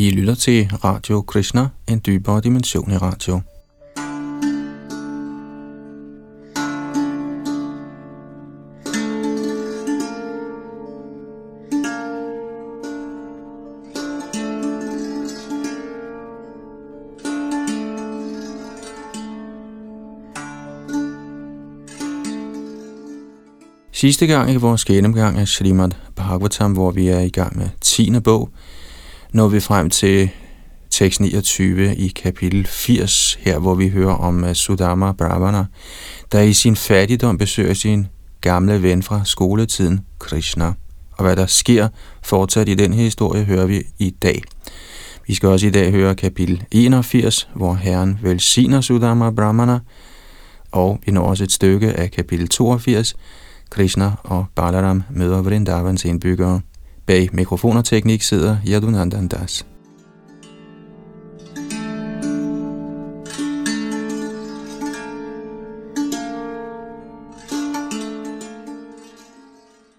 I lytter til Radio Krishna, en dybere dimension i radio. Sidste gang i vores gennemgang af Srimad Bhagavatam, hvor vi er i gang med 10. bog, når vi frem til tekst 29 i kapitel 80, her hvor vi hører om uh, Sudama Brahmana, der i sin fattigdom besøger sin gamle ven fra skoletiden, Krishna. Og hvad der sker fortsat i den historie, hører vi i dag. Vi skal også i dag høre kapitel 81, hvor Herren velsigner Sudama Brahmana, og vi når også et stykke af kapitel 82, Krishna og Balaram møder Vrindavans indbyggere. Bag mikrofon og teknik sidder Yadunandan Das.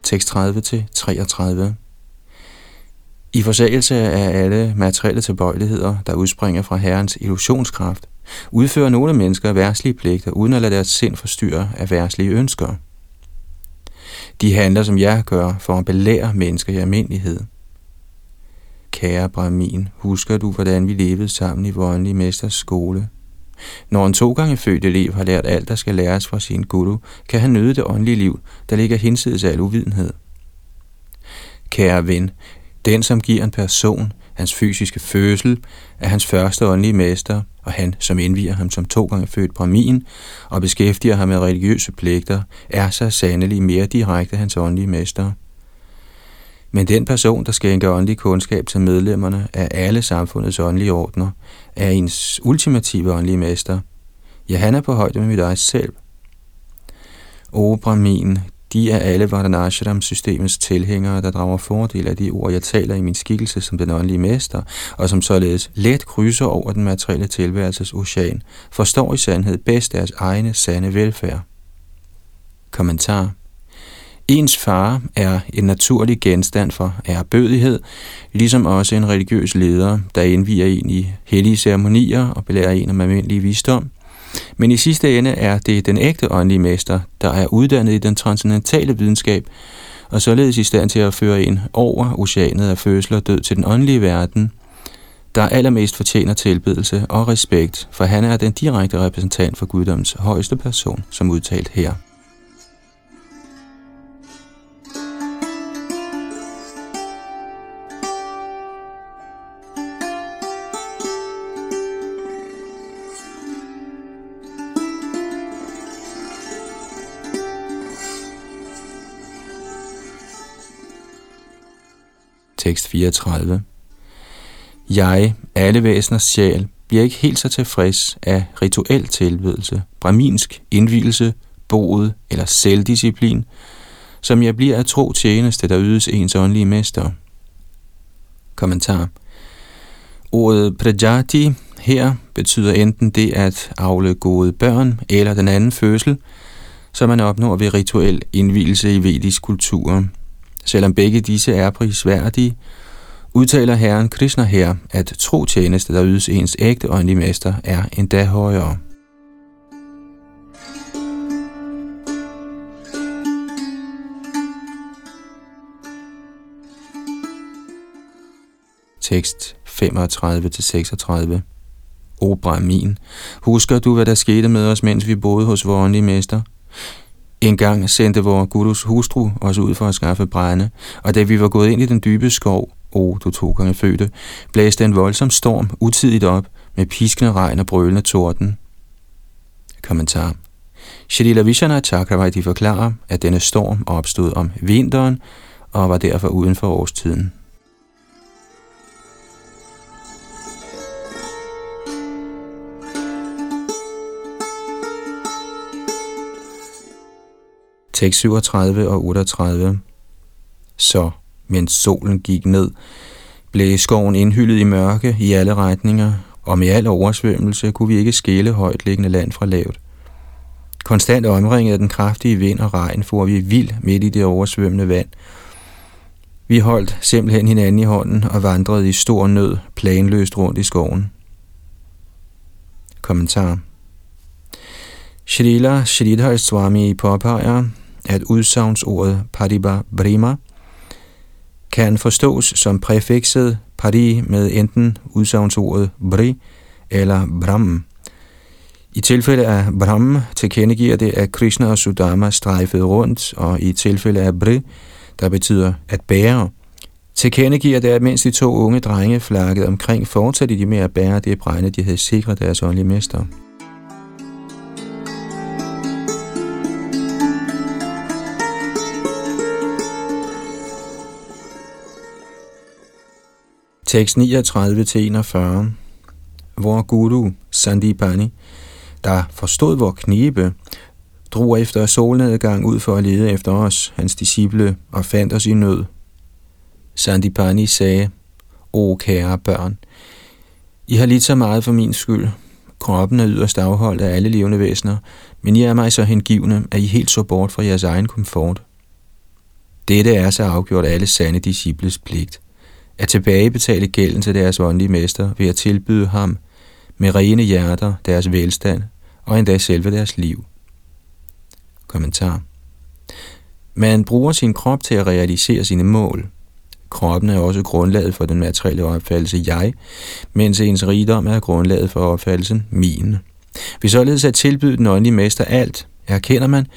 Tekst 30 til 33. I forsagelse af alle materielle tilbøjeligheder, der udspringer fra Herrens illusionskraft, udfører nogle mennesker værtslige pligter, uden at lade deres sind forstyrre af værtslige ønsker. De handler, som jeg gør, for at belære mennesker i almindelighed. Kære Brahmin, husker du, hvordan vi levede sammen i voldelig mesters skole? Når en to gange født elev har lært alt, der skal læres fra sin guru, kan han nyde det åndelige liv, der ligger hinsides al uvidenhed. Kære ven, den som giver en person hans fysiske fødsel, er hans første åndelige mester, og han, som indviger ham som to gange født Brahmin og beskæftiger ham med religiøse pligter, er så sandelig mere direkte hans åndelige mester. Men den person, der skænker åndelig kundskab til medlemmerne af alle samfundets åndelige ordner, er ens ultimative åndelige mester. Ja, han er på højde med mit eget selv. O Brahmin, de er alle Vardanashram-systemets tilhængere, der drager fordel af de ord, jeg taler i min skikkelse som den åndelige mester, og som således let krydser over den materielle tilværelses ocean, forstår i sandhed bedst deres egne sande velfærd. Kommentar Ens far er en naturlig genstand for ærbødighed, ligesom også en religiøs leder, der indviger en i hellige ceremonier og belærer en om almindelig visdom – men i sidste ende er det den ægte åndelige mester, der er uddannet i den transcendentale videnskab, og således i stand til at føre en over oceanet af fødsel og død til den åndelige verden, der allermest fortjener tilbedelse og respekt, for han er den direkte repræsentant for guddoms højeste person, som udtalt her. Tekst 34. Jeg, alle væseners sjæl, bliver ikke helt så tilfreds af rituel tilbedelse, braminsk indvielse, boet eller selvdisciplin, som jeg bliver af tro tjeneste, der ydes ens åndelige mester. Kommentar. Ordet prajati her betyder enten det at afle gode børn eller den anden fødsel, som man opnår ved rituel indvielse i vedisk kultur. Selvom begge disse er prisværdige, udtaler Herren Krishna her, at tro tjeneste, der ydes ens ægte åndelige mester, er endda højere. Tekst 35-36 O Brahmin, husker du, hvad der skete med os, mens vi boede hos vores åndelige mester? En gang sendte vores gurus hustru os ud for at skaffe brænde, og da vi var gået ind i den dybe skov, o du to gange fødte, blæste en voldsom storm utidigt op med piskende regn og brølende torden. Kommentar Shalila Vishana Chakravarti forklarer, at denne storm opstod om vinteren og var derfor uden for årstiden. Tekst 37 og 38. Så, mens solen gik ned, blev skoven indhyllet i mørke i alle retninger, og med al oversvømmelse kunne vi ikke skille højtliggende land fra lavt. Konstant omringet af den kraftige vind og regn for vi vild midt i det oversvømmende vand. Vi holdt simpelthen hinanden i hånden og vandrede i stor nød planløst rundt i skoven. Kommentar Shrila Shridhar Swami påpeger, at udsagnsordet Pariba Brima kan forstås som præfikset pari med enten udsagnsordet bri eller brahm. I tilfælde af brahm tilkendegiver det, at Krishna og Sudama strejfede rundt, og i tilfælde af bri, der betyder at bære, tilkendegiver det, at mens de to unge drenge flakkede omkring, fortsatte de med at bære det brænde, de havde sikret deres åndelige mester. Tekst 39-41, hvor Guru Sandipani, der forstod vor knibe, drog efter solnedgang ud for at lede efter os, hans disciple, og fandt os i nød. Sandipani sagde, O kære børn, I har lidt så meget for min skyld. Kroppen er yderst afholdt af alle levende væsener, men I er mig så hengivne, at I helt så bort fra jeres egen komfort. Dette er så afgjort alle sande disciples pligt – at tilbagebetale gælden til deres åndelige mester ved at tilbyde ham med rene hjerter deres velstand og endda selve deres liv. Kommentar Man bruger sin krop til at realisere sine mål. Kroppen er også grundlaget for den materielle opfattelse jeg, mens ens rigdom er grundlaget for opfattelsen min. Hvis således at tilbyde den åndelige mester alt, erkender man,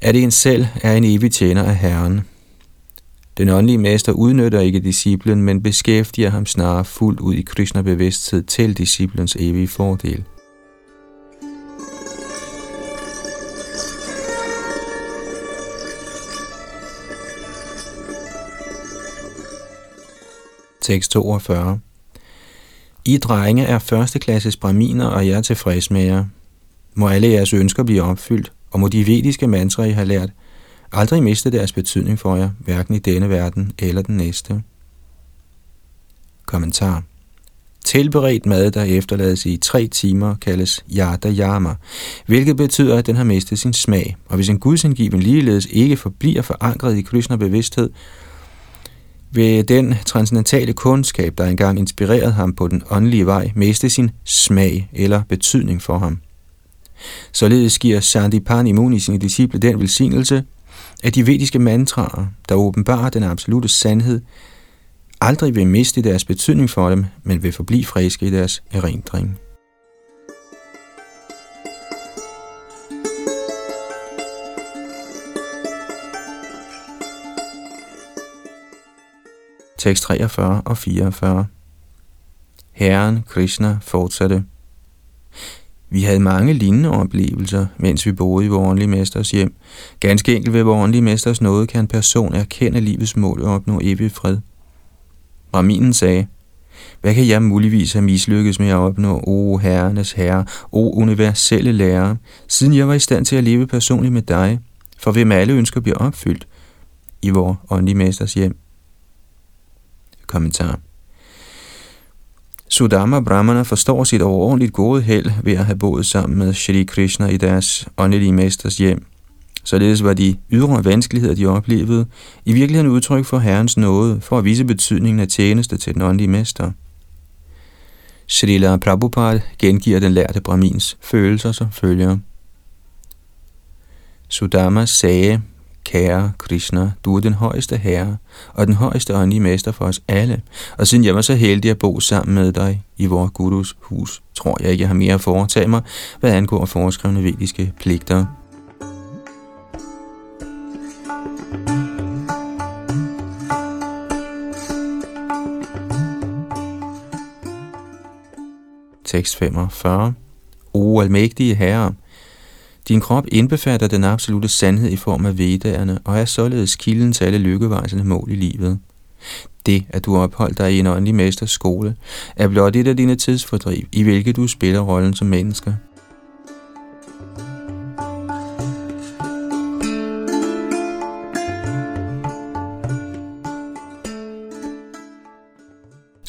at en selv er en evig tjener af Herren, den åndelige mester udnytter ikke disciplen, men beskæftiger ham snarere fuldt ud i Krishna-bevidsthed til disciplens evige fordel. Tekst 42 I drenge er førsteklasses braminer, og jeg er tilfreds med jer. Må alle jeres ønsker blive opfyldt, og må de vediske mantra, I har lært, aldrig miste deres betydning for jer, hverken i denne verden eller den næste. Kommentar Tilberedt mad, der efterlades i tre timer, kaldes yada yama, hvilket betyder, at den har mistet sin smag. Og hvis en gudsindgiven ligeledes ikke forbliver forankret i Krishna bevidsthed, vil den transcendentale kundskab, der engang inspirerede ham på den åndelige vej, miste sin smag eller betydning for ham. Således giver Sandipani Muni sine disciple den velsignelse, at de vediske mantraer, der åbenbarer den absolute sandhed, aldrig vil miste deres betydning for dem, men vil forblive friske i deres erindring. Tekst 43 og 44 Herren Krishna fortsatte vi havde mange lignende oplevelser, mens vi boede i vores mesters hjem. Ganske enkelt ved vores mesters nåde kan en person erkende livets mål og opnå evig fred. Raminen sagde, hvad kan jeg muligvis have mislykkes med at opnå, o herrenes herre, o universelle lærer, siden jeg var i stand til at leve personligt med dig, for hvem alle ønsker bliver opfyldt i vores åndelige mesters hjem? Kommentar Sudama Brahmana forstår sit overordentligt gode held ved at have boet sammen med Shri Krishna i deres åndelige mesters hjem. Således var de ydre vanskeligheder, de oplevede, i virkeligheden udtryk for Herrens nåde for at vise betydningen af tjeneste til den åndelige mester. Srila Prabhupada gengiver den lærte Brahmins følelser som følger. Sudama sagde, Kære Krishna, du er den højeste herre og den højeste åndelige mester for os alle. Og siden jeg var så heldig at bo sammen med dig i vores gurus hus, tror jeg ikke, jeg har mere at foretage mig, hvad angår foreskrevne vediske pligter. Tekst 45 O almægtige Herre, din krop indbefatter den absolute sandhed i form af vedderne, og er således kilden til alle lykkevejsende mål i livet. Det, at du har opholdt dig i en åndelig mesters skole, er blot et af dine tidsfordriv, i hvilket du spiller rollen som menneske.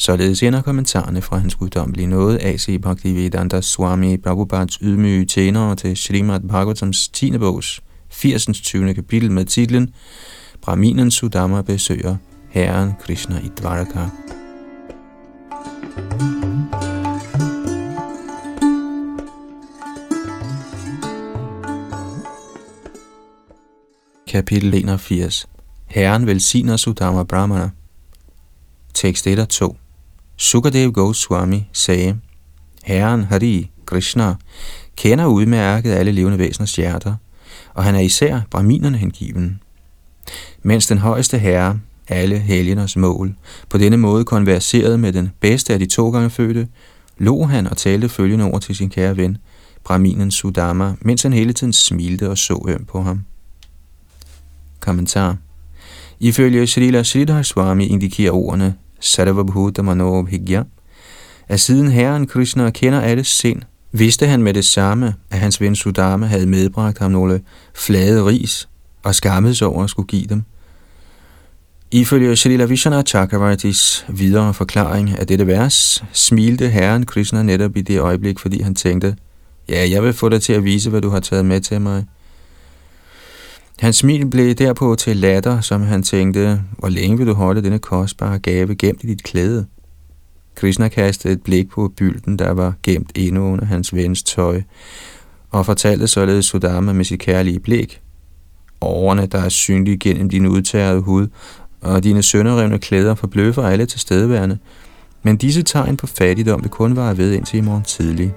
Således ender kommentarerne fra hans guddommelige nåde A.C. Bhaktivedanta Swami Prabhupads ydmyge tjenere til Srimad Bhagavatams 10. bogs 80. 20. kapitel med titlen Brahminen Sudama besøger Herren Krishna i Dvaraka. Kapitel 81 Herren velsigner Sudama Brahmana Tekst 1 og 2 Sukadev Goswami sagde, Herren Hari Krishna kender udmærket alle levende væseners hjerter, og han er især brahminerne hengiven. Mens den højeste herre, alle helgeners mål, på denne måde konverserede med den bedste af de to gange fødte, lå han og talte følgende ord til sin kære ven, Brahminen Sudama, mens han hele tiden smilte og så øm på ham. Kommentar Ifølge Srila Sridhar Swami indikerer ordene Sarvabhuta Manobhigya, at siden Herren Krishna kender alle sind, vidste han med det samme, at hans ven Sudama havde medbragt ham nogle flade ris og skammede sig over at skulle give dem. Ifølge Srila Vishana Chakravartis videre forklaring af dette vers, smilte herren Krishna netop i det øjeblik, fordi han tænkte, ja, jeg vil få dig til at vise, hvad du har taget med til mig. Hans smil blev derpå til latter, som han tænkte, hvor længe vil du holde denne kostbare gave gemt i dit klæde? Krishna kastede et blik på bylden, der var gemt inde under hans vens tøj, og fortalte således Sudama med sit kærlige blik. Årene, der er synlige gennem din udtærede hud, og dine sønderrevne klæder forbløffer alle tilstedeværende, men disse tegn på fattigdom vil kun vare ved indtil i morgen tidlig.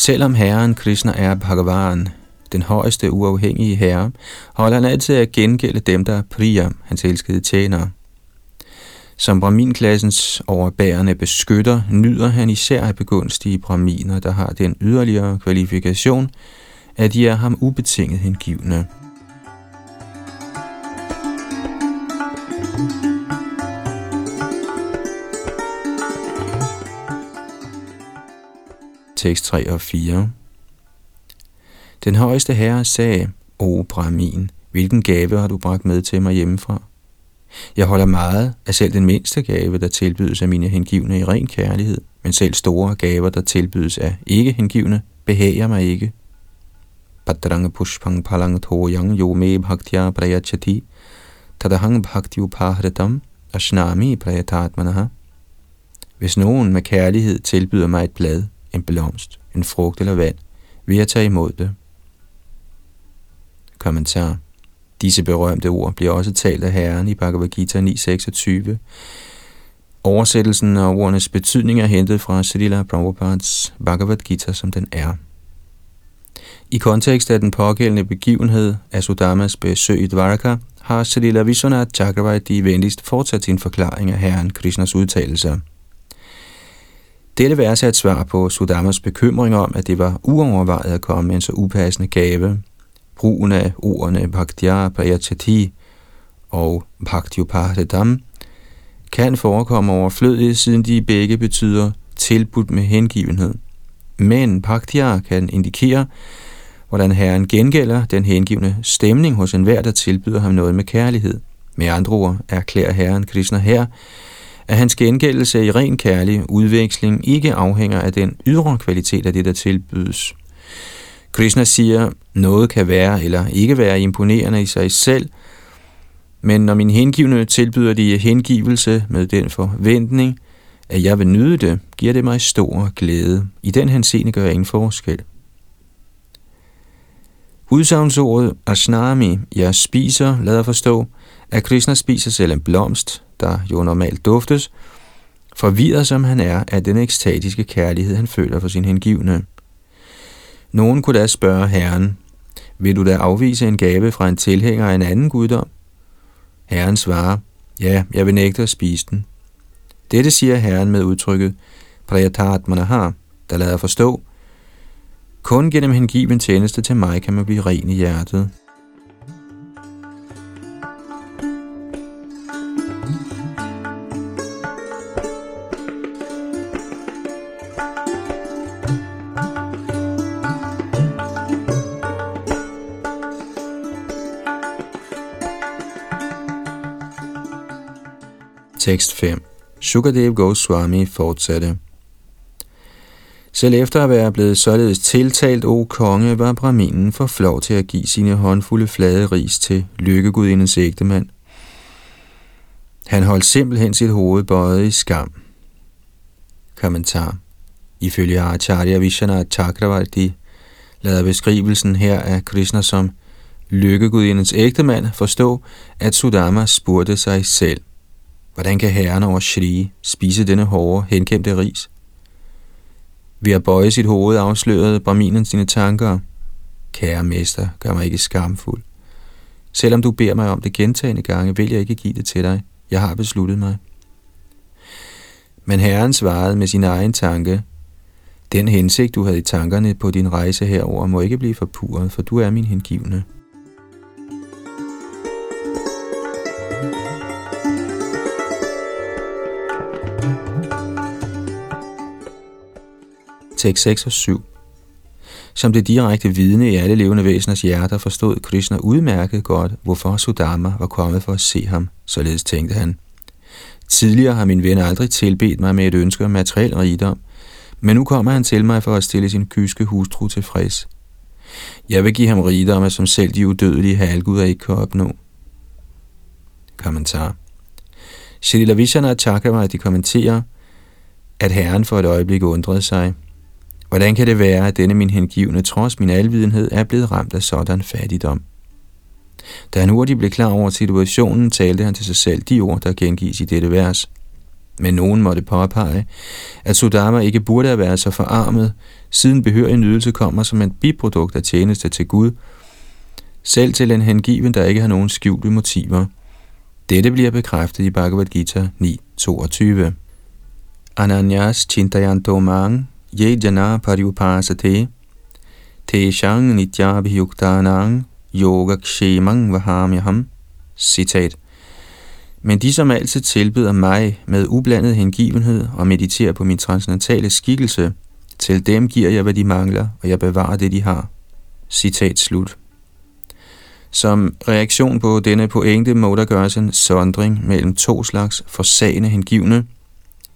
Selvom Herren Krishna er Bhagavan, den højeste uafhængige herre, holder han altid at gengælde dem, der er Priya, hans elskede tjenere. Som brahminklassens overbærende beskytter, nyder han især at begunstige Brahminer, der har den yderligere kvalifikation, at de er ham ubetinget hengivne. Tekst 3 og 4 Den højeste herre sagde, O Brahmin, hvilken gave har du bragt med til mig hjemmefra? Jeg holder meget af selv den mindste gave, der tilbydes af mine hengivne i ren kærlighed, men selv store gaver, der tilbydes af ikke hengivne, behager mig ikke. Padrang pushpang palang thoyang yo me bhaktya prayachati tadahang bhakti upahritam ashnami prayatatmanaha. Hvis nogen med kærlighed tilbyder mig et blad, en blomst, en frugt eller vand, ved at tage imod det. Kommentar Disse berømte ord bliver også talt af Herren i Bhagavad Gita 9.26. Oversættelsen af ordenes betydning er hentet fra Srila Prabhupads Bhagavad Gita, som den er. I kontekst af den pågældende begivenhed af Sudamas besøg i Dvaraka, har Srila Vishwanath Chakravarti venligst fortsat sin forklaring af Herren Krishnas udtalelser. Dette vers er et svar på Sudamas bekymring om, at det var uovervejet at komme med en så upassende gave. Brugen af ordene Bhaktya Prayachati og Bhaktyuparadam kan forekomme overflødige, siden de begge betyder tilbudt med hengivenhed. Men Bhaktya kan indikere, hvordan Herren gengælder den hengivne stemning hos enhver, der tilbyder ham noget med kærlighed. Med andre ord erklærer Herren Krishna her, at hans gengældelse i ren kærlig udveksling ikke afhænger af den ydre kvalitet af det, der tilbydes. Krishna siger, noget kan være eller ikke være imponerende i sig selv, men når min hengivne tilbyder de hengivelse med den forventning, at jeg vil nyde det, giver det mig stor glæde. I den henseende gør jeg ingen forskel. Udsagnsordet asnami, jeg spiser, lader forstå, at Krishna spiser selv en blomst, der jo normalt duftes, forvirret som han er af den ekstatiske kærlighed, han føler for sin hengivne. Nogen kunne da spørge Herren, vil du da afvise en gave fra en tilhænger af en anden guddom? Herren svarer, ja, jeg vil nægte at spise den. Dette siger Herren med udtrykket Prayatatmanahar, der lader forstå, kun gennem hengiven tjeneste til mig kan man blive ren i hjertet. Tekst 5 Shukadev Goswami fortsatte. Selv efter at være blevet således tiltalt, o konge, var Brahminen for flov til at give sine håndfulde flade ris til lykkegudindens ægtemand. Han holdt simpelthen sit hoved bøjet i skam. Kommentar Ifølge Acharya Vishana Chakravarti lader beskrivelsen her af Krishna som lykkegudindens ægtemand forstå, at Sudama spurgte sig selv, hvordan kan herren over Shri spise denne hårde, henkæmte ris? Ved at bøje sit hoved afslørede Brahminen sine tanker. Kære mester, gør mig ikke skamfuld. Selvom du beder mig om det gentagende gange, vil jeg ikke give det til dig. Jeg har besluttet mig. Men herren svarede med sin egen tanke, den hensigt, du havde i tankerne på din rejse herover, må ikke blive forpurret, for du er min hengivne. Tekst 6 og 7 Som det direkte vidne i alle levende væseners hjerter forstod Krishna udmærket godt, hvorfor Sudama var kommet for at se ham. Således tænkte han. Tidligere har min ven aldrig tilbedt mig med et ønske om materiel rigdom, men nu kommer han til mig for at stille sin kyske hustru tilfreds. Jeg vil give ham rigdomme, som selv de udødelige halvguder ikke kan opnå. Kommentar Shri Vishana Chakravarti kommenterer, at herren for et øjeblik undrede sig. Hvordan kan det være, at denne min hengivne, trods min alvidenhed, er blevet ramt af sådan fattigdom? Da han hurtigt blev klar over situationen, talte han til sig selv de ord, der gengives i dette vers. Men nogen måtte påpege, at Sodama ikke burde have været så forarmet, siden behørig nydelse kommer som et biprodukt af tjeneste til Gud, selv til en hengiven, der ikke har nogen skjulte motiver. Dette bliver bekræftet i Bhagavad Gita 9.22. Ananyas Chintayantomang ye jana pariupasate te shang nityabhiyuktanang yogakshemang vahamyaham. Citat. Men de, som altid tilbyder mig med ublandet hengivenhed og mediterer på min transcendentale skikkelse, til dem giver jeg, hvad de mangler, og jeg bevarer det, de har. Citat slut. Som reaktion på denne pointe må der gøres en sondring mellem to slags forsagende hengivne.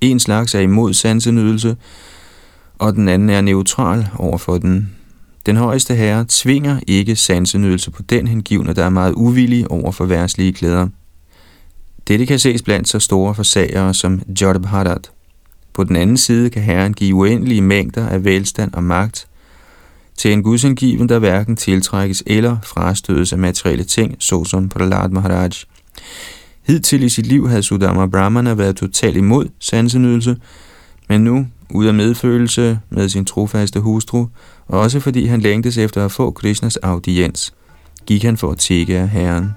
En slags er imod sansenydelse, og den anden er neutral overfor den. Den højeste herre tvinger ikke sansenydelse på den hengivne, der er meget uvillig over for værtslige klæder. Dette kan ses blandt så store forsagere som Jodabharat. På den anden side kan Herren give uendelige mængder af velstand og magt til en gudsengiven, der hverken tiltrækkes eller frastødes af materielle ting, såsom Prahlad Maharaj. Hidtil i sit liv havde Sudama Brahmana været totalt imod sansenydelse, men nu, ud af medfølelse med sin trofaste hustru, og også fordi han længtes efter at få Krishnas audiens, gik han for at tække af Herren.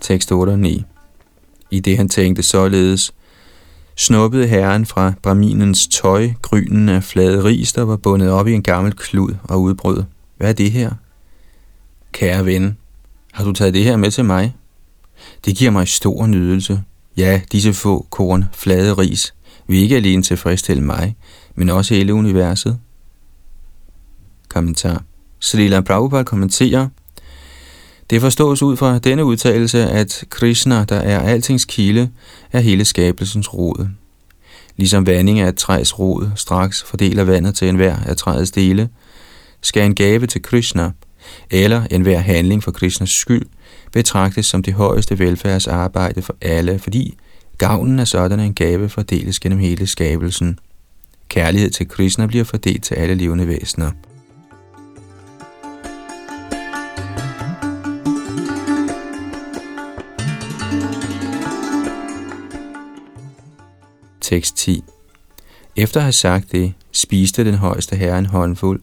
Tekst 8 og 9. I det han tænkte således, snuppede herren fra braminens tøj grynen af flade ris, der var bundet op i en gammel klud og udbrød. Hvad er det her? Kære ven, har du taget det her med til mig? Det giver mig stor nydelse. Ja, disse få korn flade ris vil ikke alene tilfredsstille mig, men også hele universet. Kommentar. Srila Prabhupada kommenterer, det forstås ud fra denne udtalelse, at Krishna, der er altings kilde, er hele skabelsens rod. Ligesom vanding af et træs rod straks fordeler vandet til enhver af træets dele, skal en gave til Krishna, eller enhver handling for Krishnas skyld, betragtes som det højeste velfærdsarbejde for alle, fordi gavnen af sådan en gave fordeles gennem hele skabelsen. Kærlighed til Krishna bliver fordelt til alle levende væsener. Tekst 10 Efter at have sagt det, spiste den højeste herre en håndfuld,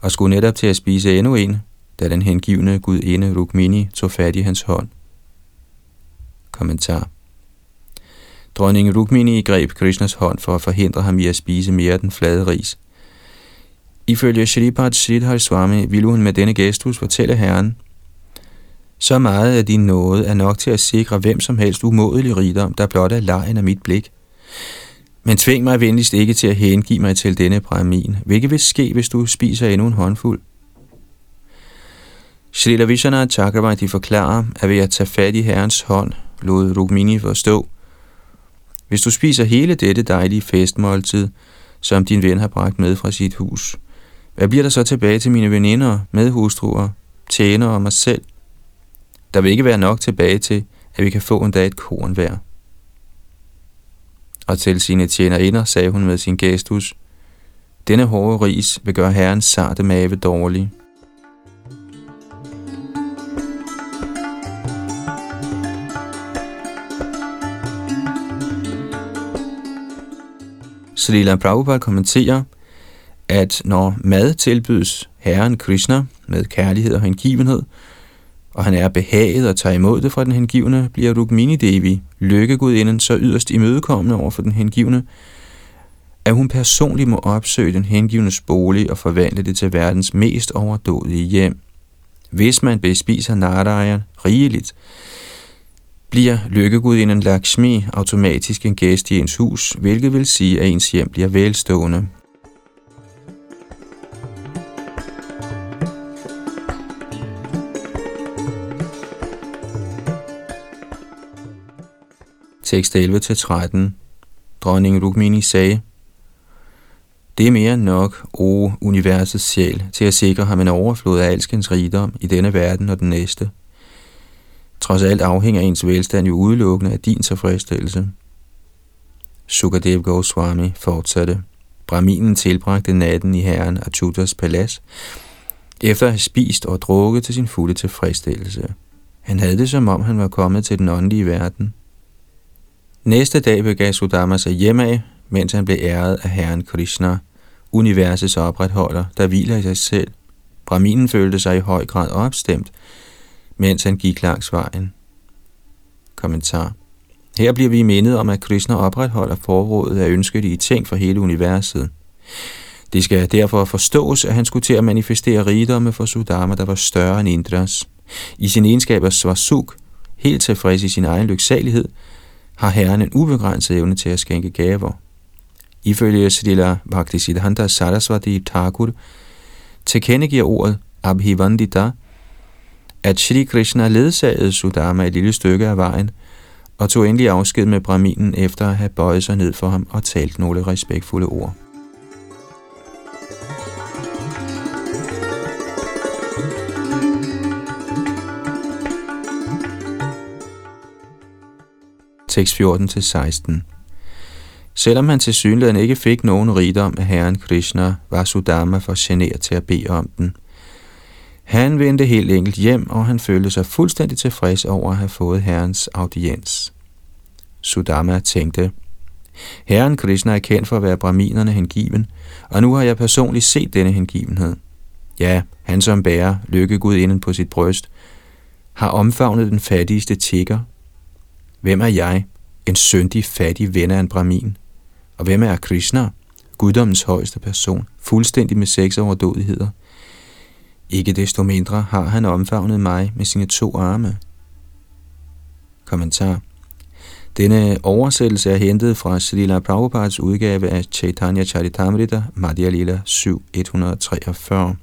og skulle netop til at spise endnu en, da den hengivne gudinde Rukmini tog fat i hans hånd. Kommentar Dronning Rukmini greb Krishnas hånd for at forhindre ham i at spise mere af den flade ris. Ifølge Shripad Sridhar Swami ville hun med denne gestus fortælle herren, Så meget af din nåde er nok til at sikre hvem som helst umådelig rigdom, der blot er lejen af mit blik. Men tving mig venligst ikke til at hengive mig til denne brahmin, hvilket vil ske, hvis du spiser endnu en håndfuld. Srila Vishana Chakravarti forklarer, at ved at tage fat i herrens hånd, lod Rukmini forstå, hvis du spiser hele dette dejlige festmåltid, som din ven har bragt med fra sit hus, hvad bliver der så tilbage til mine veninder, medhustruer, tjenere og mig selv? Der vil ikke være nok tilbage til, at vi kan få en dag et korn hver. Og til sine tjenerinder sagde hun med sin gestus, denne hårde ris vil gøre herrens sarte mave dårlig. Srila Prabhupada kommenterer, at når mad tilbydes Herren Krishna med kærlighed og hengivenhed, og han er behaget og tager imod det fra den hengivne, bliver Rukmini Devi, lykkegudinden, så yderst imødekommende over for den hengivne, at hun personligt må opsøge den hengivnes bolig og forvandle det til verdens mest overdådige hjem. Hvis man bespiser Narayan rigeligt, bliver lykkegudinden Lakshmi automatisk en gæst i ens hus, hvilket vil sige, at ens hjem bliver velstående. Tekst 11-13 Dronning Rukmini sagde, Det er mere end nok, o universets sjæl, til at sikre ham en overflod af alskens rigdom i denne verden og den næste. Trods alt afhænger ens velstand jo udelukkende af din tilfredsstillelse. Sukadev Goswami fortsatte. Braminen tilbragte natten i herren Achutas palads, efter at have spist og drukket til sin fulde tilfredsstillelse. Han havde det som om, han var kommet til den åndelige verden – Næste dag begav Sudama sig hjemad, mens han blev æret af Herren Krishna, universets opretholder, der hviler i sig selv. Brahminen følte sig i høj grad opstemt, mens han gik langs vejen. Kommentar. Her bliver vi mindet om, at Krishna opretholder forrådet af ønskelige ting for hele universet. Det skal derfor forstås, at han skulle til at manifestere rigdomme for Sudama, der var større end Indras. I sin egenskab af Svasuk, helt tilfreds i sin egen lyksalighed, har Herren en ubegrænset evne til at skænke gaver. Ifølge Srila Bhaktisiddhanta Saraswati Thakur tilkendegiver ordet Abhivandita, at Shri Krishna ledsagede Sudama et lille stykke af vejen og tog endelig afsked med Brahminen efter at have bøjet sig ned for ham og talt nogle respektfulde ord. Tekst 14-16. Selvom han til synligheden ikke fik nogen rigdom af herren Krishna, var Sudama for generet til at bede om den. Han vendte helt enkelt hjem, og han følte sig fuldstændig tilfreds over at have fået herrens audiens. Sudama tænkte, Herren Krishna er kendt for at være braminerne hengiven, og nu har jeg personligt set denne hengivenhed. Ja, han som bærer lykkegud inden på sit bryst, har omfavnet den fattigste tigger Hvem er jeg? En syndig, fattig ven af en brahmin. Og hvem er Krishna? Guddommens højeste person, fuldstændig med seks overdådigheder. Ikke desto mindre har han omfavnet mig med sine to arme. Kommentar. Denne oversættelse er hentet fra Srila Prabhupads udgave af Chaitanya Charitamrita, Madhya Lila 7.143.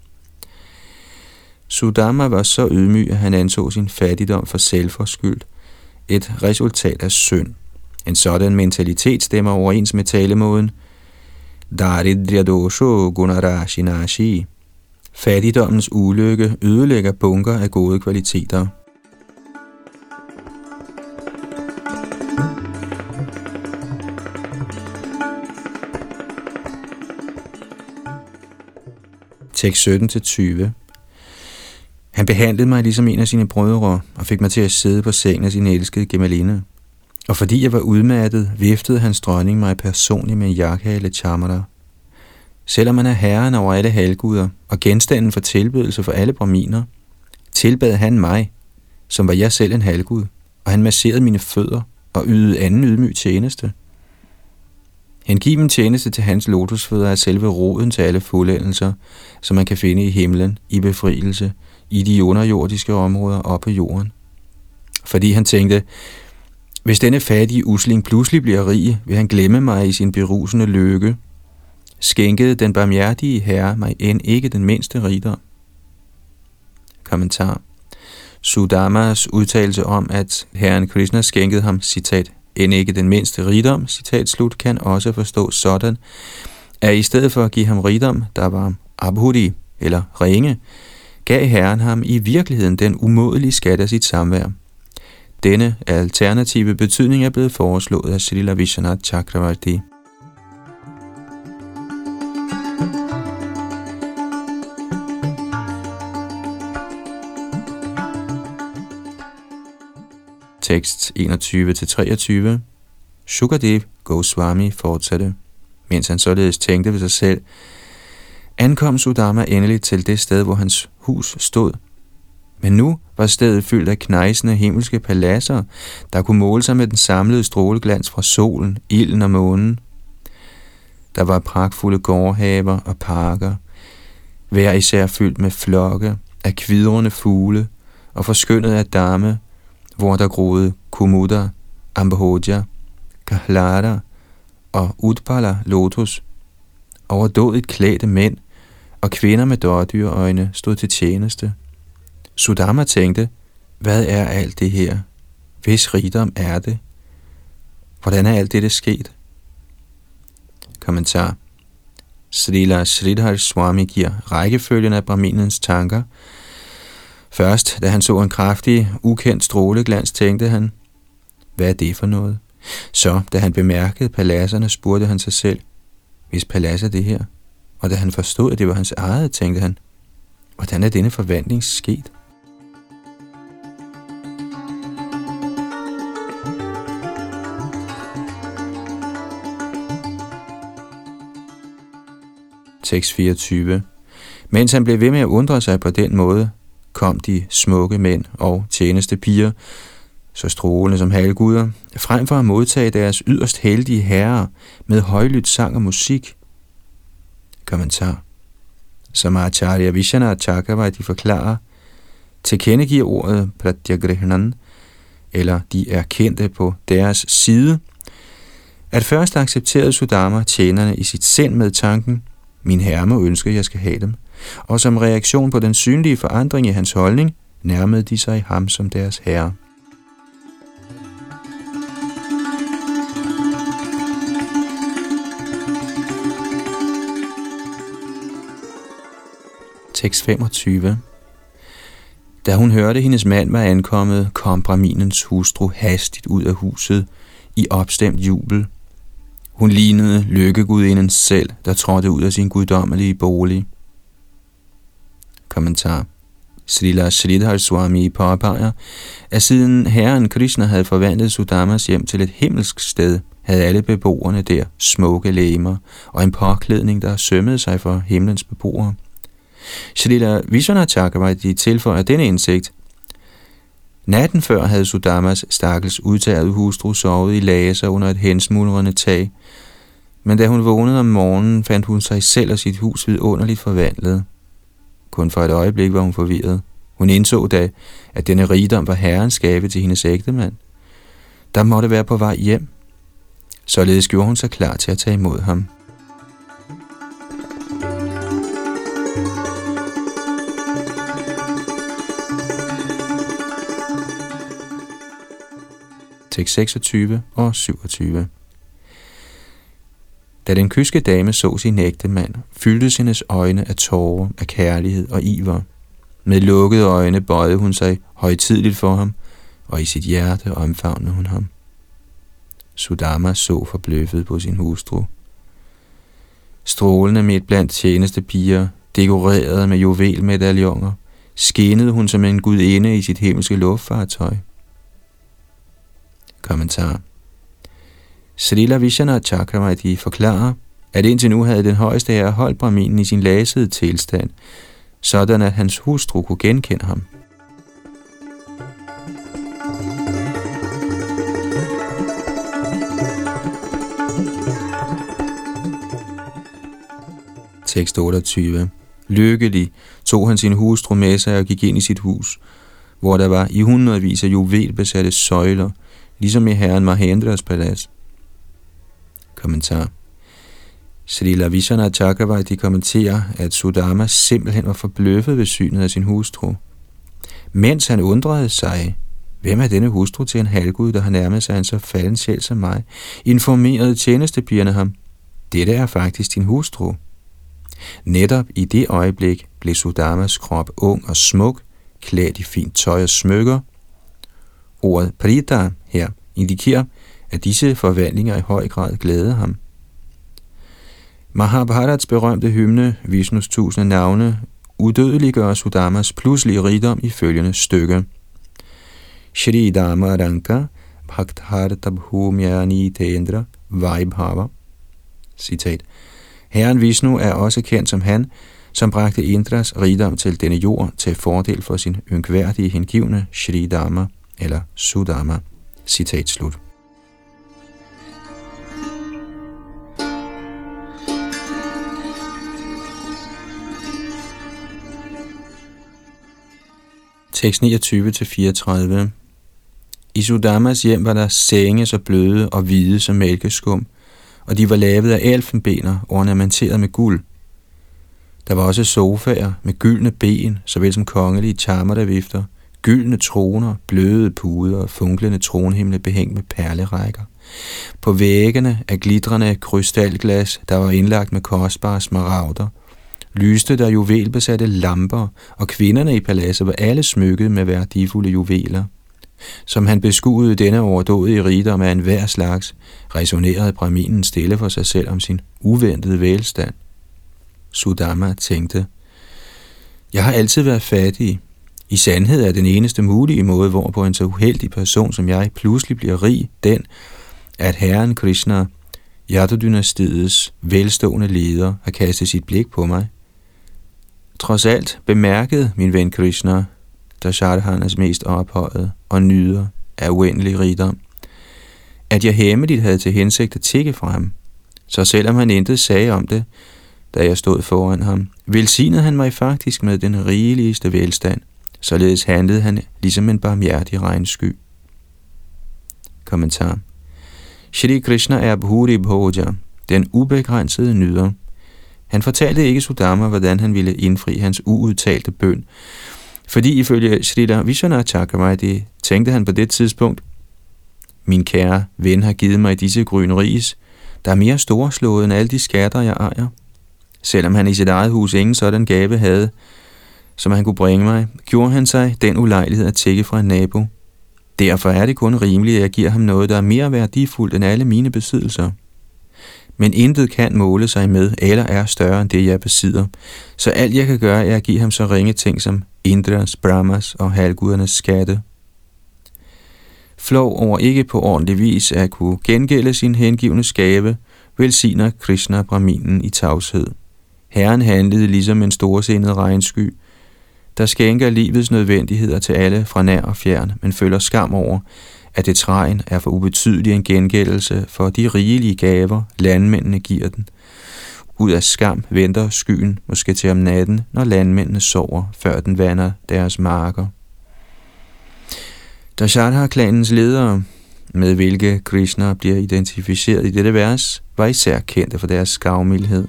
Sudama var så ydmyg, at han anså sin fattigdom for selvforskyldt, et resultat af synd. En sådan mentalitet stemmer overens med talemåden Daridrya dosho gunarashinashi. Fattigdommens ulykke ødelægger bunker af gode kvaliteter. Tekst 17-20 han behandlede mig ligesom en af sine brødre og fik mig til at sidde på sengen af sin elskede Gemaline. Og fordi jeg var udmattet, viftede hans dronning mig personligt med en jakhale chamara. Selvom han er herren over alle halguder og genstanden for tilbedelse for alle braminer, tilbad han mig, som var jeg selv en halgud, og han masserede mine fødder og ydede anden ydmyg tjeneste. Hengiven tjeneste til hans lotusfødder er selve roden til alle fuldendelser, som man kan finde i himlen, i befrielse, i de underjordiske områder op på jorden. Fordi han tænkte, hvis denne fattige usling pludselig bliver rig, vil han glemme mig i sin berusende lykke. Skænkede den barmhjertige herre mig end ikke den mindste rigdom. Kommentar. Sudamas udtalelse om, at herren Krishna skænkede ham, citat, end ikke den mindste rigdom, citat slut, kan også forstås sådan, at i stedet for at give ham rigdom, der var abhudi, eller ringe, gav herren ham i virkeligheden den umådelige skat af sit samvær. Denne alternative betydning er blevet foreslået af Srila Vishwanath Chakravarti. Tekst 21-23 Shukadev Goswami fortsatte, mens han således tænkte ved sig selv, ankom Sudama endelig til det sted, hvor hans hus stod. Men nu var stedet fyldt af knejsende himmelske paladser, der kunne måle sig med den samlede stråleglans fra solen, ilden og månen. Der var pragtfulde gårdhaver og parker, hver især fyldt med flokke af kvidrende fugle og forskyndet af damme, hvor der groede kumutter, ambahodja, kahlada og udpala lotus. Overdådigt klædte mænd og kvinder med dårdyrøjne stod til tjeneste. Sudama tænkte, hvad er alt det her? Hvis rigdom er det? Hvordan er alt dette sket? Kommentar Srila Sridhar Swami giver rækkefølgen af Brahminens tanker. Først, da han så en kraftig, ukendt stråleglans, tænkte han, hvad er det for noget? Så, da han bemærkede paladserne, spurgte han sig selv, hvis palads er det her? Og da han forstod, at det var hans eget, tænkte han, hvordan er denne forvandling sket? Tekst 24. Mens han blev ved med at undre sig på den måde, kom de smukke mænd og tjeneste piger, så strålende som halvguder, frem for at modtage deres yderst heldige herrer med højlydt sang og musik. Kommentar. Som Acharya Vishwanath Chakravarti forklarer, tilkendegiver ordet pratyagrihanan, eller de er kendte på deres side, at først accepterede Sudama tjenerne i sit sind med tanken, min herre må ønske, at jeg skal have dem. Og som reaktion på den synlige forandring i hans holdning, nærmede de sig ham som deres herre. Tekst 25 Da hun hørte, at hendes mand var ankommet, kom Braminens hustru hastigt ud af huset i opstemt jubel – hun lignede lykkegudinden selv, der trådte ud af sin guddommelige bolig. Kommentar Srila Sridhar Swami påpeger, at siden herren Krishna havde forvandlet Sudamas hjem til et himmelsk sted, havde alle beboerne der smukke læmer og en påklædning, der sømmede sig for himlens beboere. Shalila Vishwanath tilføjer denne indsigt, Natten før havde Sudamas stakkels udtaget hustru sovet i laser under et hensmulrende tag, men da hun vågnede om morgenen, fandt hun sig selv og sit hus vidunderligt forvandlet. Kun for et øjeblik var hun forvirret. Hun indså da, at denne rigdom var herrens gave til hendes ægtemand. Der måtte være på vej hjem. Således gjorde hun sig klar til at tage imod ham. Tekst 26 og 27. Da den kyske dame så sin ægte mand, fyldtes hendes øjne af tårer, af kærlighed og iver. Med lukkede øjne bøjede hun sig højtidligt for ham, og i sit hjerte omfavnede hun ham. Sudama så forbløffet på sin hustru. Strålende midt blandt tjeneste piger, dekoreret med juvelmedaljoner, skinnede hun som en gudinde i sit himmelske luftfartøj. Kommentar Srila Vishana Chakravarti forklarer, at indtil nu havde den højeste herre holdt braminen i sin lasede tilstand, sådan at hans hustru kunne genkende ham. Tekst 28 Lykkelig tog han sin hustru med sig og gik ind i sit hus, hvor der var i hundredvis af juvelbesatte søjler, ligesom i herren Mahendras palads. Kommentar Srila Vishana de kommenterer, at Sudama simpelthen var forbløffet ved synet af sin hustru. Mens han undrede sig, hvem er denne hustru til en halvgud, der har nærmet sig en så falden sjæl som mig, informerede tjenestepigerne ham, dette er faktisk din hustru. Netop i det øjeblik blev Sudamas krop ung og smuk, klædt i fint tøj og smykker. Ordet prita her indikerer, at disse forvandlinger i høj grad glæder ham. Mahabharats berømte hymne, Vishnus tusinde navne, udødeliggør Sudamas pludselige rigdom i følgende stykke. Shri Dama Ranka Bhaktharta Bhumyani Tendra Vaibhava Citat. Herren Vishnu er også kendt som han, som bragte Indras rigdom til denne jord til fordel for sin yngværdige hengivne Shri Dama eller Sudama. Citat slut. Tekst 29-34 I Sudamas hjem var der senge så bløde og hvide som mælkeskum, og de var lavet af elfenbener ornamenteret med guld. Der var også sofaer med gyldne ben, såvel som kongelige charmer, der vifter, gyldne troner, bløde puder og funklende tronhimle behængt med perlerækker. På væggene af glitrende krystalglas, der var indlagt med kostbare smaragder, lyste der juvelbesatte lamper, og kvinderne i paladset var alle smykket med værdifulde juveler. Som han beskuede denne overdådige rigdom af enhver slags, resonerede braminen stille for sig selv om sin uventede velstand. Sudama tænkte, Jeg har altid været fattig. I sandhed er den eneste mulige måde, hvorpå en så uheldig person som jeg pludselig bliver rig, den, at herren Krishna, Yadu-dynastiets velstående leder, har kastet sit blik på mig. Trods alt bemærkede min ven Krishna, der Shardhanas mest ophøjet og nyder af uendelig rigdom, at jeg hemmeligt havde til hensigt at tikke fra ham. Så selvom han intet sagde om det, da jeg stod foran ham, velsignede han mig faktisk med den rigeligste velstand. Således handlede han ligesom en barmhjertig regnsky. Kommentar Shri Krishna er Bhuri Bhoja, den ubegrænsede nyder. Han fortalte ikke Sudama, hvordan han ville indfri hans uudtalte bøn, fordi ifølge Srila Vishwanath Chakravarti tænkte han på det tidspunkt, min kære ven har givet mig disse grønne ris, der er mere storslået end alle de skatter, jeg ejer. Selvom han i sit eget hus ingen sådan gave havde, som han kunne bringe mig, gjorde han sig den ulejlighed at tække fra en nabo. Derfor er det kun rimeligt, at jeg giver ham noget, der er mere værdifuldt end alle mine besiddelser. Men intet kan måle sig med, eller er større end det, jeg besidder. Så alt jeg kan gøre, er at give ham så ringe ting som Indras, Brahmas og halvgudernes skatte. Flov over ikke på ordentlig vis at kunne gengælde sin hengivne skave, velsigner Krishna Brahminen i tavshed. Herren handlede ligesom en storsindet regnsky, der skænker livets nødvendigheder til alle fra nær og fjern, men føler skam over, at det træen er for ubetydelig en gengældelse for de rigelige gaver, landmændene giver den. Ud af skam venter skyen måske til om natten, når landmændene sover, før den vander deres marker. Dashadha-klanens ledere, med hvilke Krishna bliver identificeret i dette vers, var især kendte for deres skavmildhed.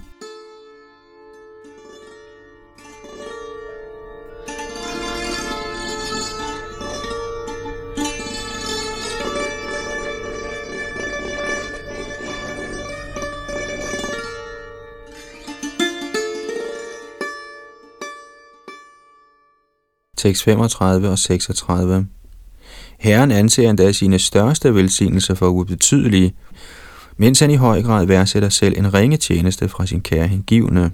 Tekst 35 og 36. Herren anser endda sine største velsignelser for ubetydelige, mens han i høj grad værdsætter selv en ringe tjeneste fra sin kære hengivne.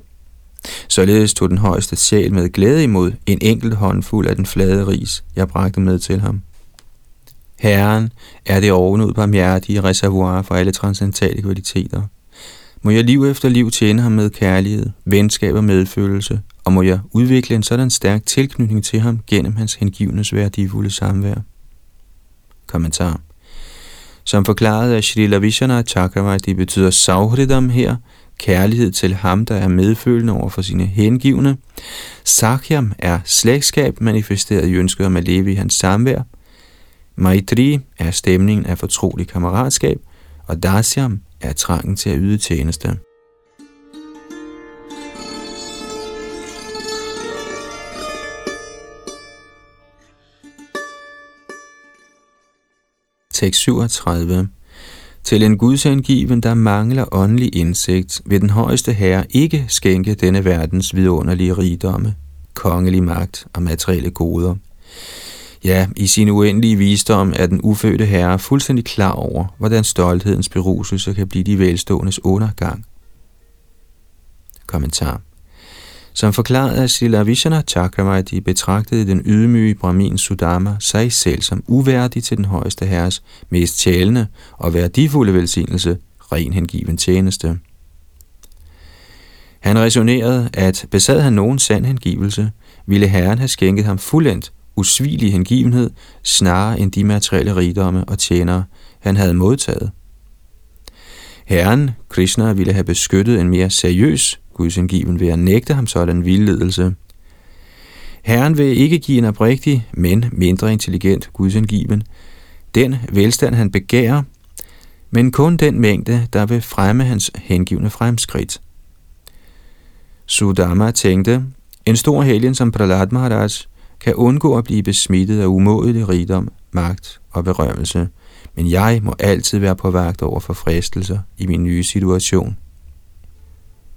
Således tog den højeste sjæl med glæde imod en enkelt håndfuld af den flade ris, jeg bragte med til ham. Herren er det ovenud barmhjertige reservoir for alle transcendentale kvaliteter. Må jeg liv efter liv tjene ham med kærlighed, venskab og medfølelse, og må jeg udvikle en sådan stærk tilknytning til ham gennem hans hengivnes værdifulde samvær. Kommentar Som forklaret af Sri Lavishana Chakravarti betyder Sauhridam her kærlighed til ham, der er medfølende over for sine hengivne. Sakyam er slægtskab manifesteret i ønsket om at leve i hans samvær. Maitri er stemningen af fortrolig kammeratskab, og Dasyam er trangen til at yde tjeneste. Tekst 37 Til en gudsangiven, der mangler åndelig indsigt, vil den højeste herre ikke skænke denne verdens vidunderlige rigdomme, kongelig magt og materielle goder. Ja, i sin uendelige visdom er den ufødte herre fuldstændig klar over, hvordan stolthedens beruselse kan blive de velståendes undergang. Kommentar som forklarede, at Sila Vishana Chakravarti betragtede den ydmyge Brahmin Sudama sig selv som uværdig til den højeste herres mest tjælende og værdifulde velsignelse, ren hengiven tjeneste. Han resonerede, at besad han nogen sand hengivelse, ville Herren have skænket ham fuldendt usvigelig hengivenhed, snarere end de materielle rigdomme og tjenere, han havde modtaget. Herren, Krishna, ville have beskyttet en mere seriøs gudsengiven ved at nægte ham sådan vildledelse. Herren vil ikke give en oprigtig, men mindre intelligent gudsengiven den velstand, han begærer, men kun den mængde, der vil fremme hans hengivne fremskridt. Sudama tænkte, en stor helgen som Prahlad Maharaj kan undgå at blive besmittet af umådelig rigdom, magt og berømmelse, men jeg må altid være på vagt over for fristelser i min nye situation.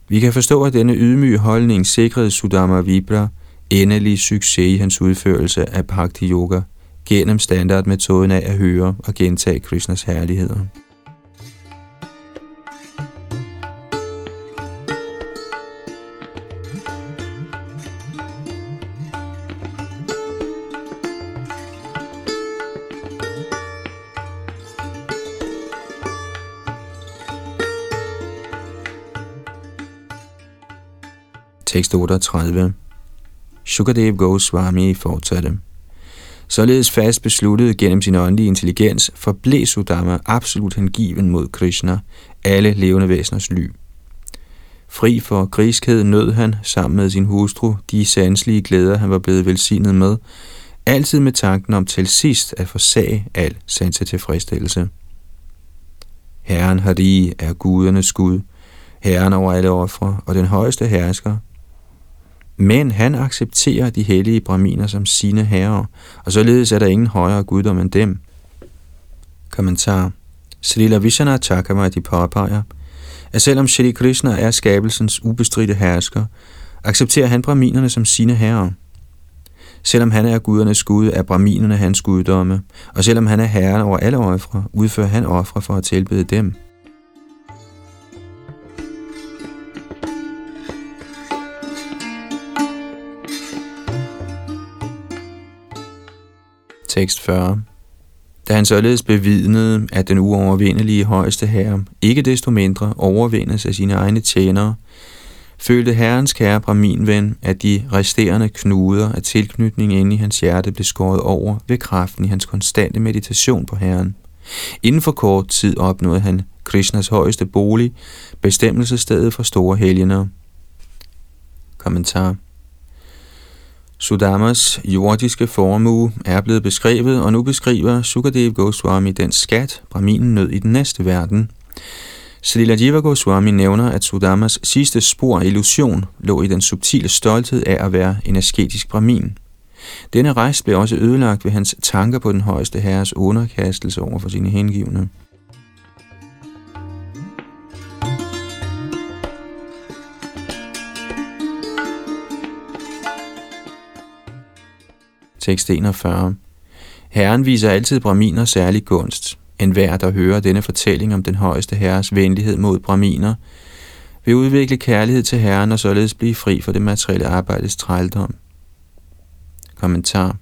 Vi kan forstå, at denne ydmyge holdning sikrede Sudama Vibra endelig succes i hans udførelse af Bhakti Yoga gennem standardmetoden af at høre og gentage Krishnas herligheder. Tekst 38. Shukadev Goswami fortsatte. Således fast besluttet gennem sin åndelige intelligens, forblev Sudama absolut hengiven mod Krishna, alle levende væseners ly. Fri for griskhed nød han, sammen med sin hustru, de sanselige glæder, han var blevet velsignet med, altid med tanken om til sidst at forsage al sanse tilfredsstillelse. Herren Hari er gudernes Gud, Herren over alle ofre og den højeste hersker, men han accepterer de hellige braminer som sine herrer, og således er der ingen højere guddom end dem. Kommentar Srila Vishana Chakravarti påpeger, at selvom Shri Krishna er skabelsens ubestridte hersker, accepterer han braminerne som sine herrer. Selvom han er gudernes gud, er braminerne hans guddomme, og selvom han er herren over alle ofre, udfører han ofre for at tilbede dem. Tekst 40. Da han således bevidnede, at den uovervindelige højeste herre ikke desto mindre overvindes af sine egne tjenere, følte herrens kære Brahmin-ven, at de resterende knuder af tilknytning inde i hans hjerte blev skåret over ved kraften i hans konstante meditation på herren. Inden for kort tid opnåede han Krishnas højeste bolig, bestemmelsesstedet for store helgener. Kommentar Sudamas jordiske formue er blevet beskrevet, og nu beskriver Sukadev Goswami den skat, Brahminen nød i den næste verden. Srila Jiva Goswami nævner, at Sudamas sidste spor af illusion lå i den subtile stolthed af at være en asketisk brahmin. Denne rejse blev også ødelagt ved hans tanker på den højeste herres underkastelse over for sine hengivne. Tekst 41. Herren viser altid braminer særlig gunst. En hver, der hører denne fortælling om den højeste herres venlighed mod braminer, vil udvikle kærlighed til Herren og således blive fri for det materielle arbejdes trældom. Kommentar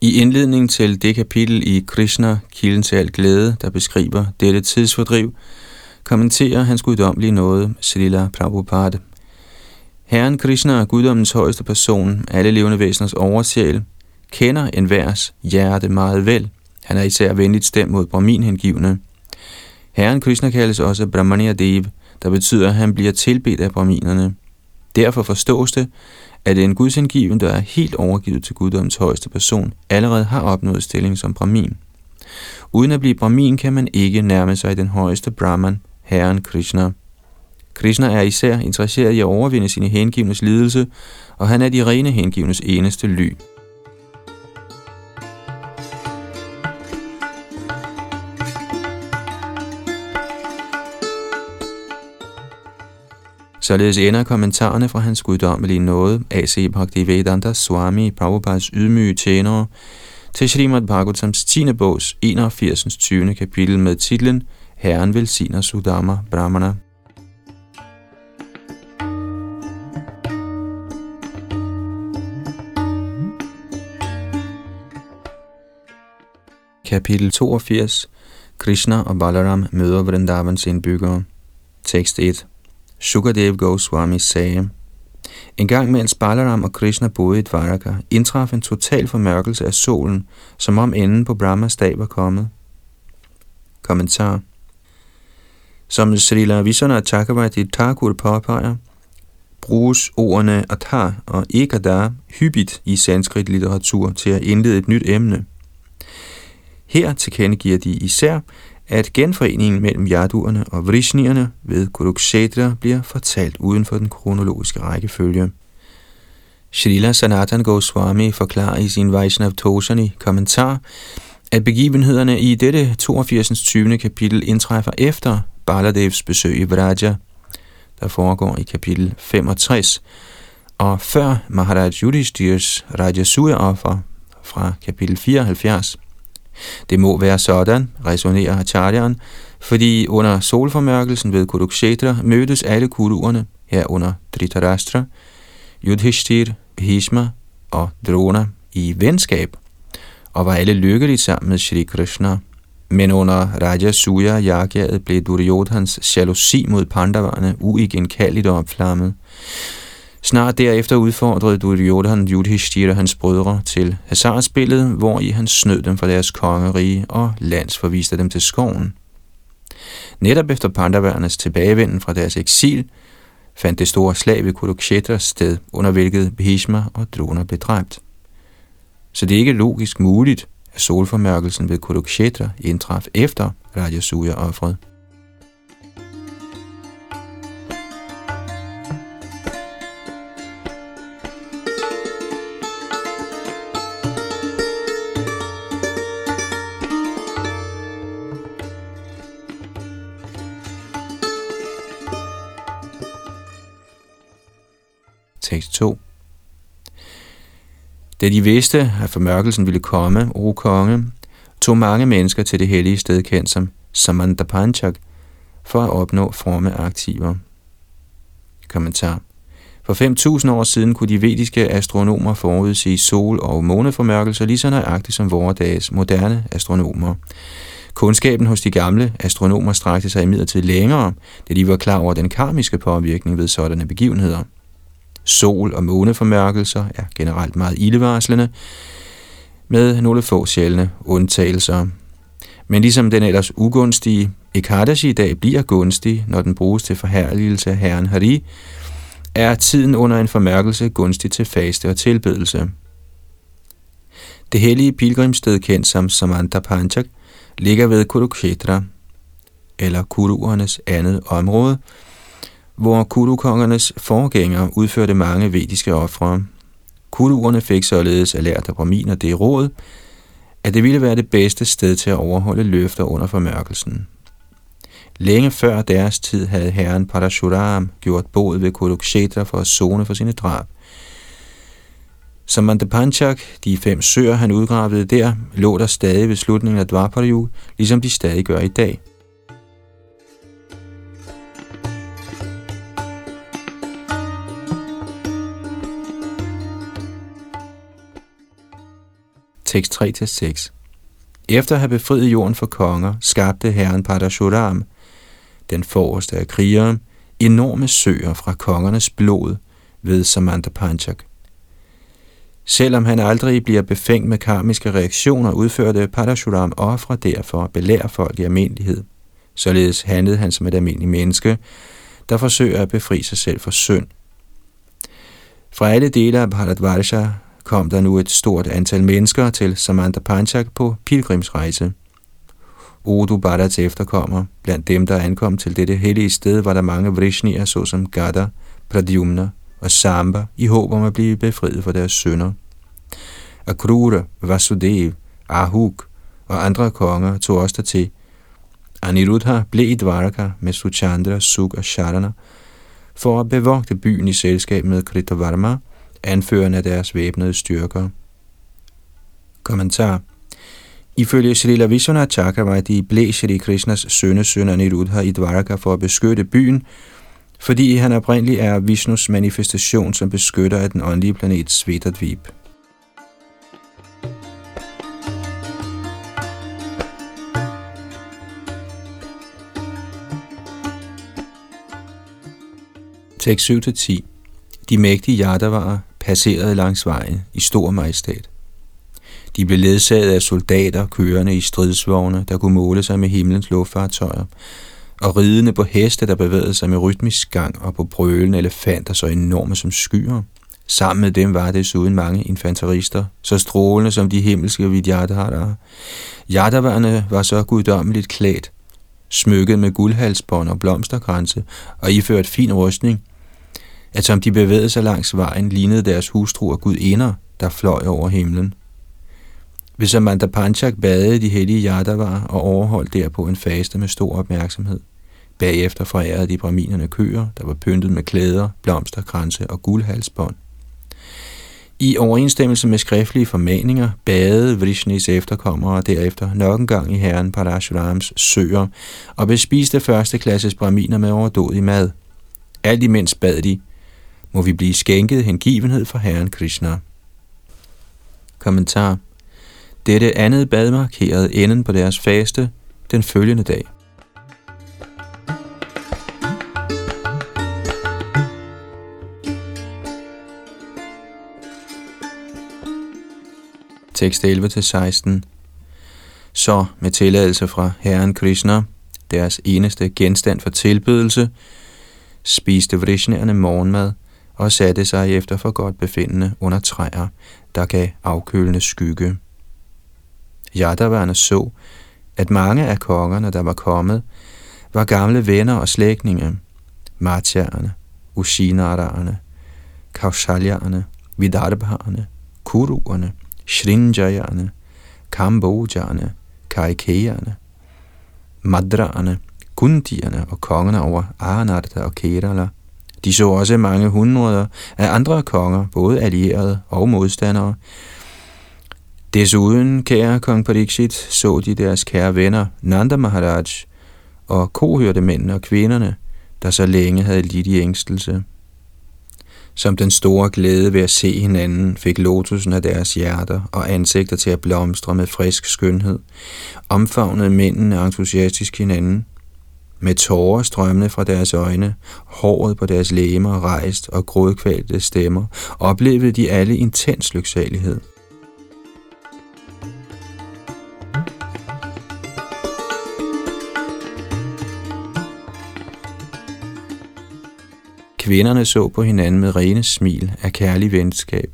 I indledning til det kapitel i Krishna, kilden til al glæde, der beskriver dette tidsfordriv, kommenterer hans guddommelige noget, Srila Prabhupada. Herren Krishna er guddommens højeste person, alle levende væseners oversjæl, kender en værs hjerte meget vel. Han er især venligt stemt mod Brahmin hengivne. Herren Krishna kaldes også Brahmania Dev, der betyder, at han bliver tilbedt af braminerne. Derfor forstås det, at en gudsindgiven, der er helt overgivet til guddoms højeste person, allerede har opnået stilling som brahmin. Uden at blive brahmin kan man ikke nærme sig den højeste brahman, herren Krishna. Krishna er især interesseret i at overvinde sine hengivnes lidelse, og han er de rene hengivnes eneste ly. Således ender kommentarerne fra hans guddommelige nåde, A.C. Bhaktivedanta Swami Prabhupads ydmyge tjenere, til Srimad Bhagavatams 10. bogs 81. 20. kapitel med titlen Herren velsigner Sudama Brahmana. Kapitel 82 Krishna og Balaram møder Vrindavans indbyggere. Tekst 1 Shukadev Goswami sagde, en gang mens Balaram og Krishna boede i Dvaraka, indtraf en total formørkelse af solen, som om enden på Brahmas dag var kommet. Kommentar Som Srila Vishana Chakravarti Thakur påpeger, bruges ordene atar og ekada hyppigt i sanskrit litteratur til at indlede et nyt emne. Her tilkendegiver de især, at genforeningen mellem jaduerne og Vrishnierne ved Kurukshetra bliver fortalt uden for den kronologiske rækkefølge. Srila Sanatan Goswami forklarer i sin Vaishnav Tosani kommentar, at begivenhederne i dette 82. 20. kapitel indtræffer efter Baladevs besøg i Vraja, der foregår i kapitel 65, og før Maharaj Yudhishthir's Rajasuya-offer fra kapitel 74. Det må være sådan, resonerer Acharyan, fordi under solformørkelsen ved Kurukshetra mødtes alle kuruerne, herunder Dhritarashtra, Yudhishthir, Bhishma og Drona i venskab, og var alle lykkelige sammen med Shri Krishna. Men under Raja Suya Yagyaet blev Duryodhans jalousi mod Pandavarne uigenkaldeligt opflammet. Snart derefter udfordrede Duryodhan Yudhishthira hans brødre til hasardspillet, hvor i han snød dem fra deres kongerige og landsforviste dem til skoven. Netop efter Pandavernes tilbagevenden fra deres eksil, fandt det store slag ved Kurukshetra sted, under hvilket Bhishma og Drona blev dræbt. Så det er ikke logisk muligt, at solformørkelsen ved Kurukshetra indtraf efter Rajasuya-offret. Tekst 2 Da de vidste, at formørkelsen ville komme, o konge, tog mange mennesker til det hellige sted kendt som Samantapanchak for at opnå fromme aktiver. Kommentar For 5.000 år siden kunne de vediske astronomer forudsige sol- og måneformørkelser lige så nøjagtigt som vores dages moderne astronomer. Kundskaben hos de gamle astronomer strakte sig imidlertid længere, da de var klar over den karmiske påvirkning ved sådanne begivenheder – sol- og måneformørkelser er generelt meget ildevarslende, med nogle få sjældne undtagelser. Men ligesom den ellers ugunstige Ekadashi i dag bliver gunstig, når den bruges til forherligelse af Herren Hari, er tiden under en formørkelse gunstig til faste og tilbedelse. Det hellige pilgrimsted kendt som Samantha Panchak ligger ved Kurukshetra, eller kuruernes andet område, hvor kulukongernes forgængere udførte mange vediske ofre. Kuduerne fik således at lære af Brahminer det råd, at det ville være det bedste sted til at overholde løfter under formørkelsen. Længe før deres tid havde herren Parashuram gjort bod ved Kurukshetra for at zone for sine drab. Som Mandapanchak, de fem søer, han udgravede der, lå der stadig ved slutningen af Dwapara ligesom de stadig gør i dag – tekst 3-6. Efter at have befriet jorden for konger, skabte herren Padashuram, den forreste af krigere, enorme søer fra kongernes blod ved Samantha Panchak. Selvom han aldrig bliver befængt med karmiske reaktioner, udførte Padashuram ofre derfor at belære folk i almindelighed. Således handlede han som et almindeligt menneske, der forsøger at befri sig selv fra synd. Fra alle dele af Bharatvarsha kom der nu et stort antal mennesker til Samantha Panchak på pilgrimsrejse. Odu Bharats efterkommer. Blandt dem, der ankom til dette hellige sted, var der mange vrishnier, såsom Gada, Pradyumna og Samba, i håb om at blive befriet fra deres sønder. Akrura, Vasudev, Ahuk og andre konger tog også til. Aniruddha blev i Dvaraka med Suchandra, Suk og Sharana for at bevogte byen i selskab med Kritavarma, anførende af deres væbnede styrker. Kommentar Ifølge Srila Vishwanath Chakravarti blev Shri Krishnas sønnesøn Aniruddha i Dvaraka for at beskytte byen, fordi han oprindeligt er Vishnus manifestation som beskytter af den åndelige planet Svetadvip. Tekst 7-10 De mægtige Yadavarer passerede langs vejen i stor majestæt. De blev ledsaget af soldater kørende i stridsvogne, der kunne måle sig med himlens luftfartøjer, og ridende på heste, der bevægede sig med rytmisk gang, og på brølende elefanter så enorme som skyer. Sammen med dem var desuden mange infanterister, så strålende som de himmelske vidyadharer. Yadavarerne var så guddommeligt klædt, smykket med guldhalsbånd og blomsterkranse, og iført fin rustning, at som de bevægede sig langs vejen, lignede deres hustruer gudinder, der fløj over himlen. Hvis Amanda Panchak badede de hellige Yadavar og overholdt derpå en faste med stor opmærksomhed. Bagefter forærede de braminerne køer, der var pyntet med klæder, blomsterkranse og guldhalsbånd. I overensstemmelse med skriftlige formaninger badede Vrishnis efterkommere derefter nok en gang i herren Parashurams søer og bespiste første klasses braminer med overdådig mad. Alt imens bad de, må vi blive skænket hengivenhed for herren Krishna. Kommentar dette andet bad markerede enden på deres faste den følgende dag. Tekst 11-16 Så med tilladelse fra Herren Krishna, deres eneste genstand for tilbedelse, spiste vrishnaerne morgenmad og satte sig efter for godt befindende under træer, der gav afkølende skygge. Yadaverne så, at mange af kongerne, der var kommet, var gamle venner og slægtninge, Martjerne, Ushinarerne, Kaushalyerne, Vidarbharerne, Kuruerne, Shrinjayerne, Kambojerne, Kaikeyerne, Madraerne, Kundierne og kongerne over Aranarta og Kerala. De så også mange hundreder af andre konger, både allierede og modstandere, Desuden, kære kong Pariksit, så de deres kære venner Nanda Maharaj og kohørte mændene og kvinderne, der så længe havde lidt i ængstelse. Som den store glæde ved at se hinanden, fik lotusen af deres hjerter og ansigter til at blomstre med frisk skønhed, omfavnede mændene entusiastisk hinanden. Med tårer strømmende fra deres øjne, håret på deres læmer rejst og grådkvalte stemmer, oplevede de alle intens lyksalighed. Kvinderne så på hinanden med rene smil af kærlig venskab,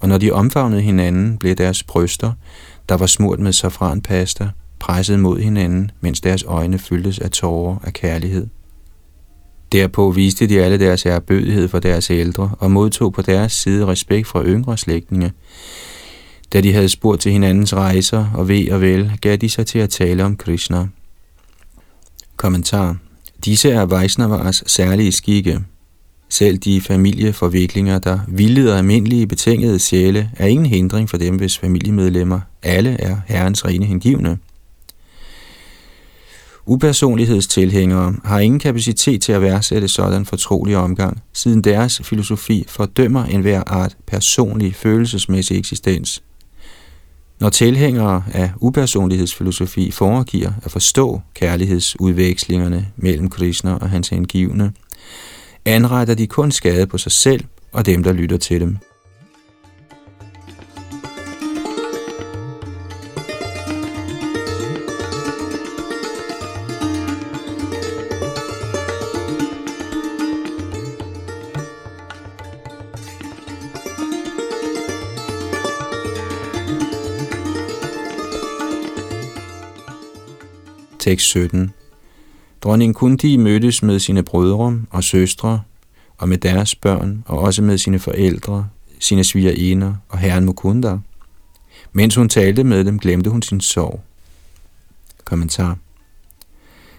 og når de omfavnede hinanden, blev deres bryster, der var smurt med safranpasta, presset mod hinanden, mens deres øjne fyldtes af tårer af kærlighed. Derpå viste de alle deres ærbødighed for deres ældre og modtog på deres side respekt fra yngre slægtninge. Da de havde spurgt til hinandens rejser og ved og vel, gav de sig til at tale om Krishna. Kommentar Disse er Vaisnavars særlige skikke. Selv de familieforviklinger, der vildleder almindelige betingede sjæle, er ingen hindring for dem, hvis familiemedlemmer alle er herrens rene hengivne. Upersonlighedstilhængere har ingen kapacitet til at værdsætte sådan fortrolig omgang, siden deres filosofi fordømmer enhver art personlig følelsesmæssig eksistens. Når tilhængere af upersonlighedsfilosofi foregiver at forstå kærlighedsudvekslingerne mellem Krishna og hans hengivne, anretter de kun skade på sig selv og dem, der lytter til dem. Tekst 17. Dronning Kunti mødtes med sine brødre og søstre, og med deres børn, og også med sine forældre, sine svigerinder og herren Mukunda. Mens hun talte med dem, glemte hun sin sorg. Kommentar.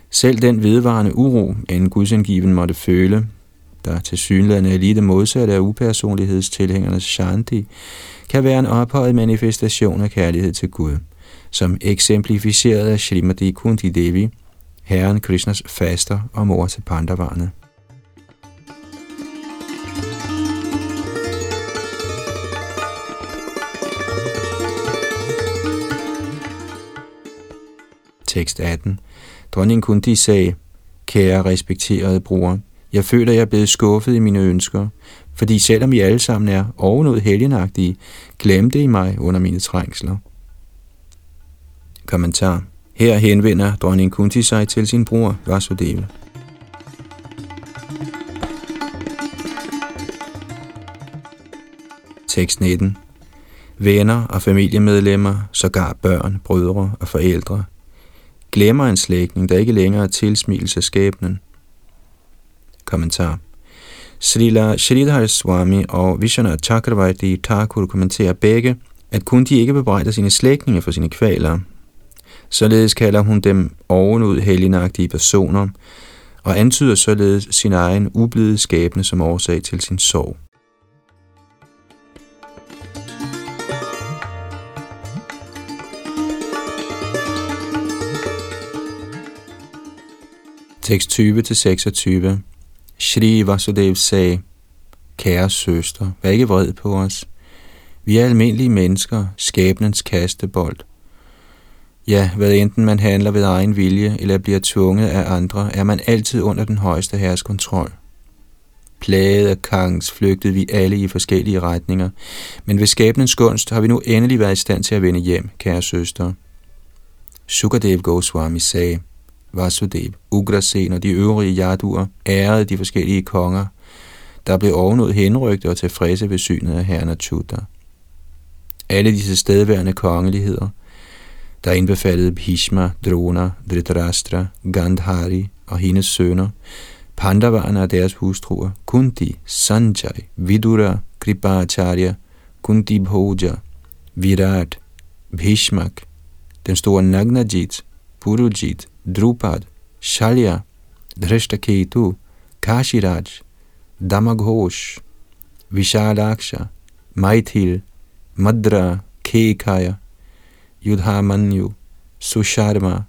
Selv den vedvarende uro, en gudsindgiven måtte føle, der til synligheden er lige det modsatte af upersonlighedstilhængernes shanti, kan være en ophøjet manifestation af kærlighed til Gud, som eksemplificeret af Srimati Kunti Devi, Herren Krishnas faster og mor til Pandavarne. Tekst 18. Dronning Kunti sagde, Kære respekterede bror, jeg føler, jeg er blevet skuffet i mine ønsker, fordi selvom I alle sammen er ovenud helgenagtige, glemte I mig under mine trængsler. Kommentar. Her henvender dronning Kunti sig til sin bror Vasudeva. Tekst 19. Venner og familiemedlemmer, sågar børn, brødre og forældre, glemmer en slægtning, der ikke længere er tilsmilelse skæbnen. Kommentar. Srila Shridhar Swami og Vishana Chakravarti Thakur kommenterer begge, at kun de ikke bebrejder sine slægtninge for sine kvaler. Således kalder hun dem ovenud helgenagtige personer, og antyder således sin egen ublide skæbne som årsag til sin sorg. Tekst 20-26 Shri Vasudev sagde, Kære søster, vær ikke vred på os. Vi er almindelige mennesker, skæbnens kastebold. Ja, hvad enten man handler ved egen vilje eller bliver tvunget af andre, er man altid under den højeste herres kontrol. Plaget af kangs flygtede vi alle i forskellige retninger, men ved skæbnens gunst har vi nu endelig været i stand til at vende hjem, kære søster. Sukadev Goswami sagde, Vasudev, Ugrasen og de øvrige jaduer ærede de forskellige konger, der blev ovenud henrygte og tilfredse ved synet af herren Achyuta. Alle disse stedværende kongeligheder, der indbefattede Bhishma, Drona, Dhritarashtra, Gandhari og hendes sønner, Pandavarna og deres hustruer, Kunti, Sanjay, Vidura, Kripacharya, Kunti Bhoja, Virat, Bhishmak, den store Nagnajit, Purujit, Drupad, Shalya, Drishtaketu, Kashiraj, Damaghosh, Vishalaksha, Maithil, Madra, Kekaya, Yudhamanyu, Susharma,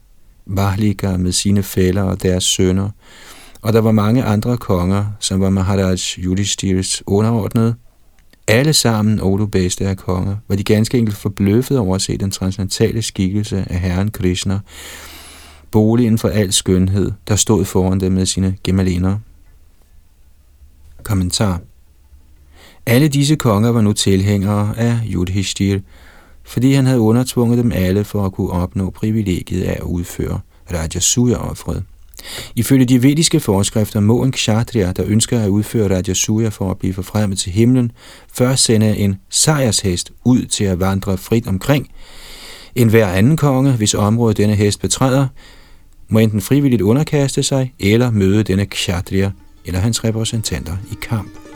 Bahlika med sine fæller og deres sønner, og der var mange andre konger, som var Maharaj Yudhisthiras underordnede. Alle sammen, o bedste af konger, var de ganske enkelt forbløffet over at se den transcendentale skikkelse af Herren Krishna, boligen for al skønhed, der stod foran dem med sine gemaliner. Kommentar Alle disse konger var nu tilhængere af Yudhishthir, fordi han havde undertvunget dem alle for at kunne opnå privilegiet af at udføre Rajasuya-offret. Ifølge de vediske forskrifter må en kshatriya, der ønsker at udføre Rajasuya for at blive forfremmet til himlen, først sende en sejrshest ud til at vandre frit omkring. En hver anden konge, hvis område denne hest betræder, må enten frivilligt underkaste sig eller møde denne kshatriya eller hans repræsentanter i kamp.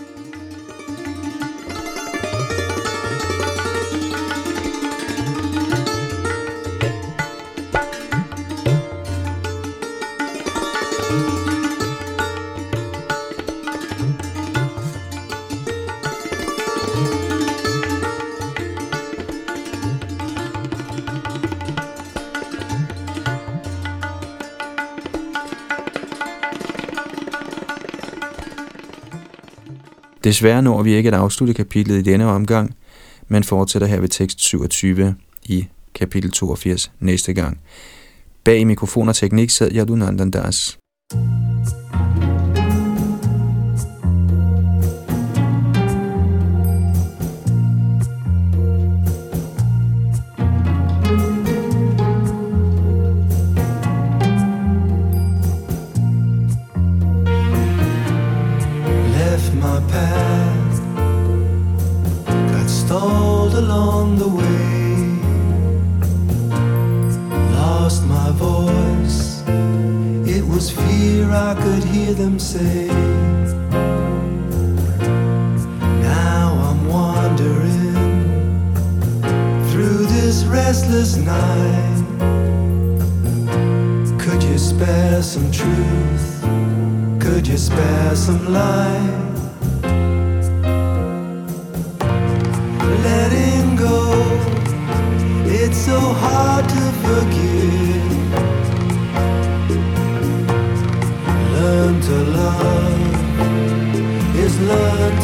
Desværre når vi ikke at afslutte kapitlet i denne omgang, men fortsætter her ved tekst 27 i kapitel 82 næste gang. Bag mikrofon og teknik sad Yadunandan Das. you.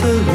To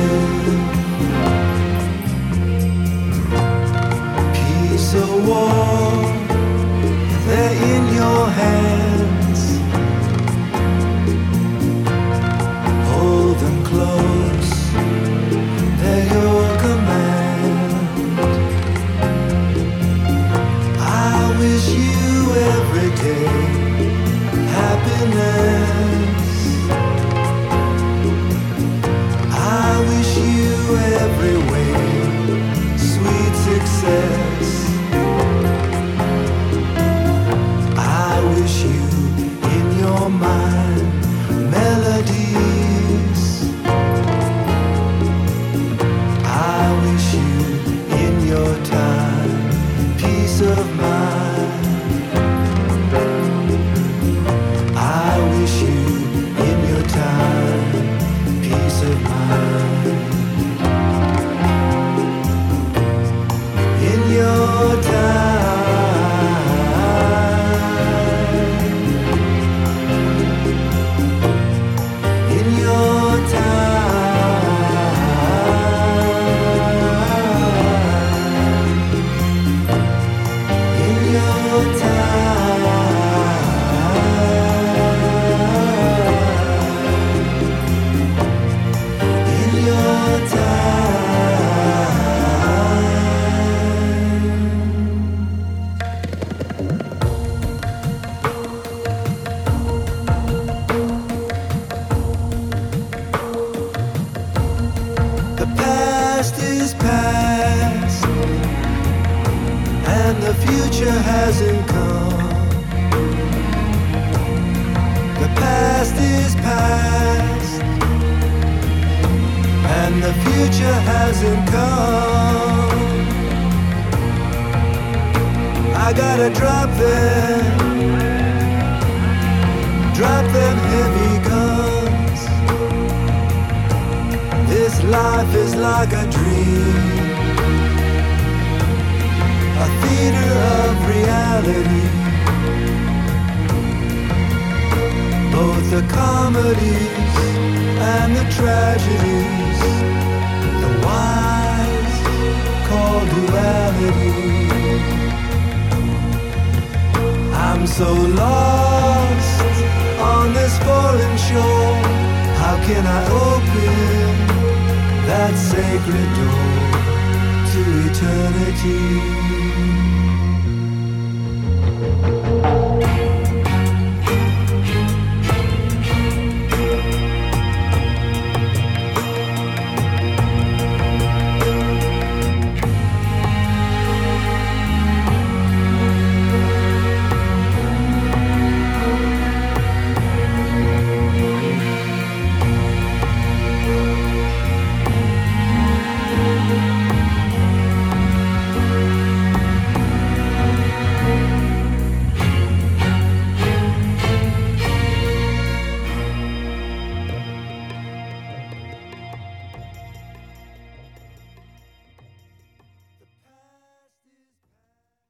hasn't come. The past is past, and the future hasn't come. I gotta drop them, drop them heavy guns. This life is like a dream, a theater of reality. Both the comedies and the tragedies, the wise call duality. I'm so lost on this foreign shore. How can I open that sacred door to eternity?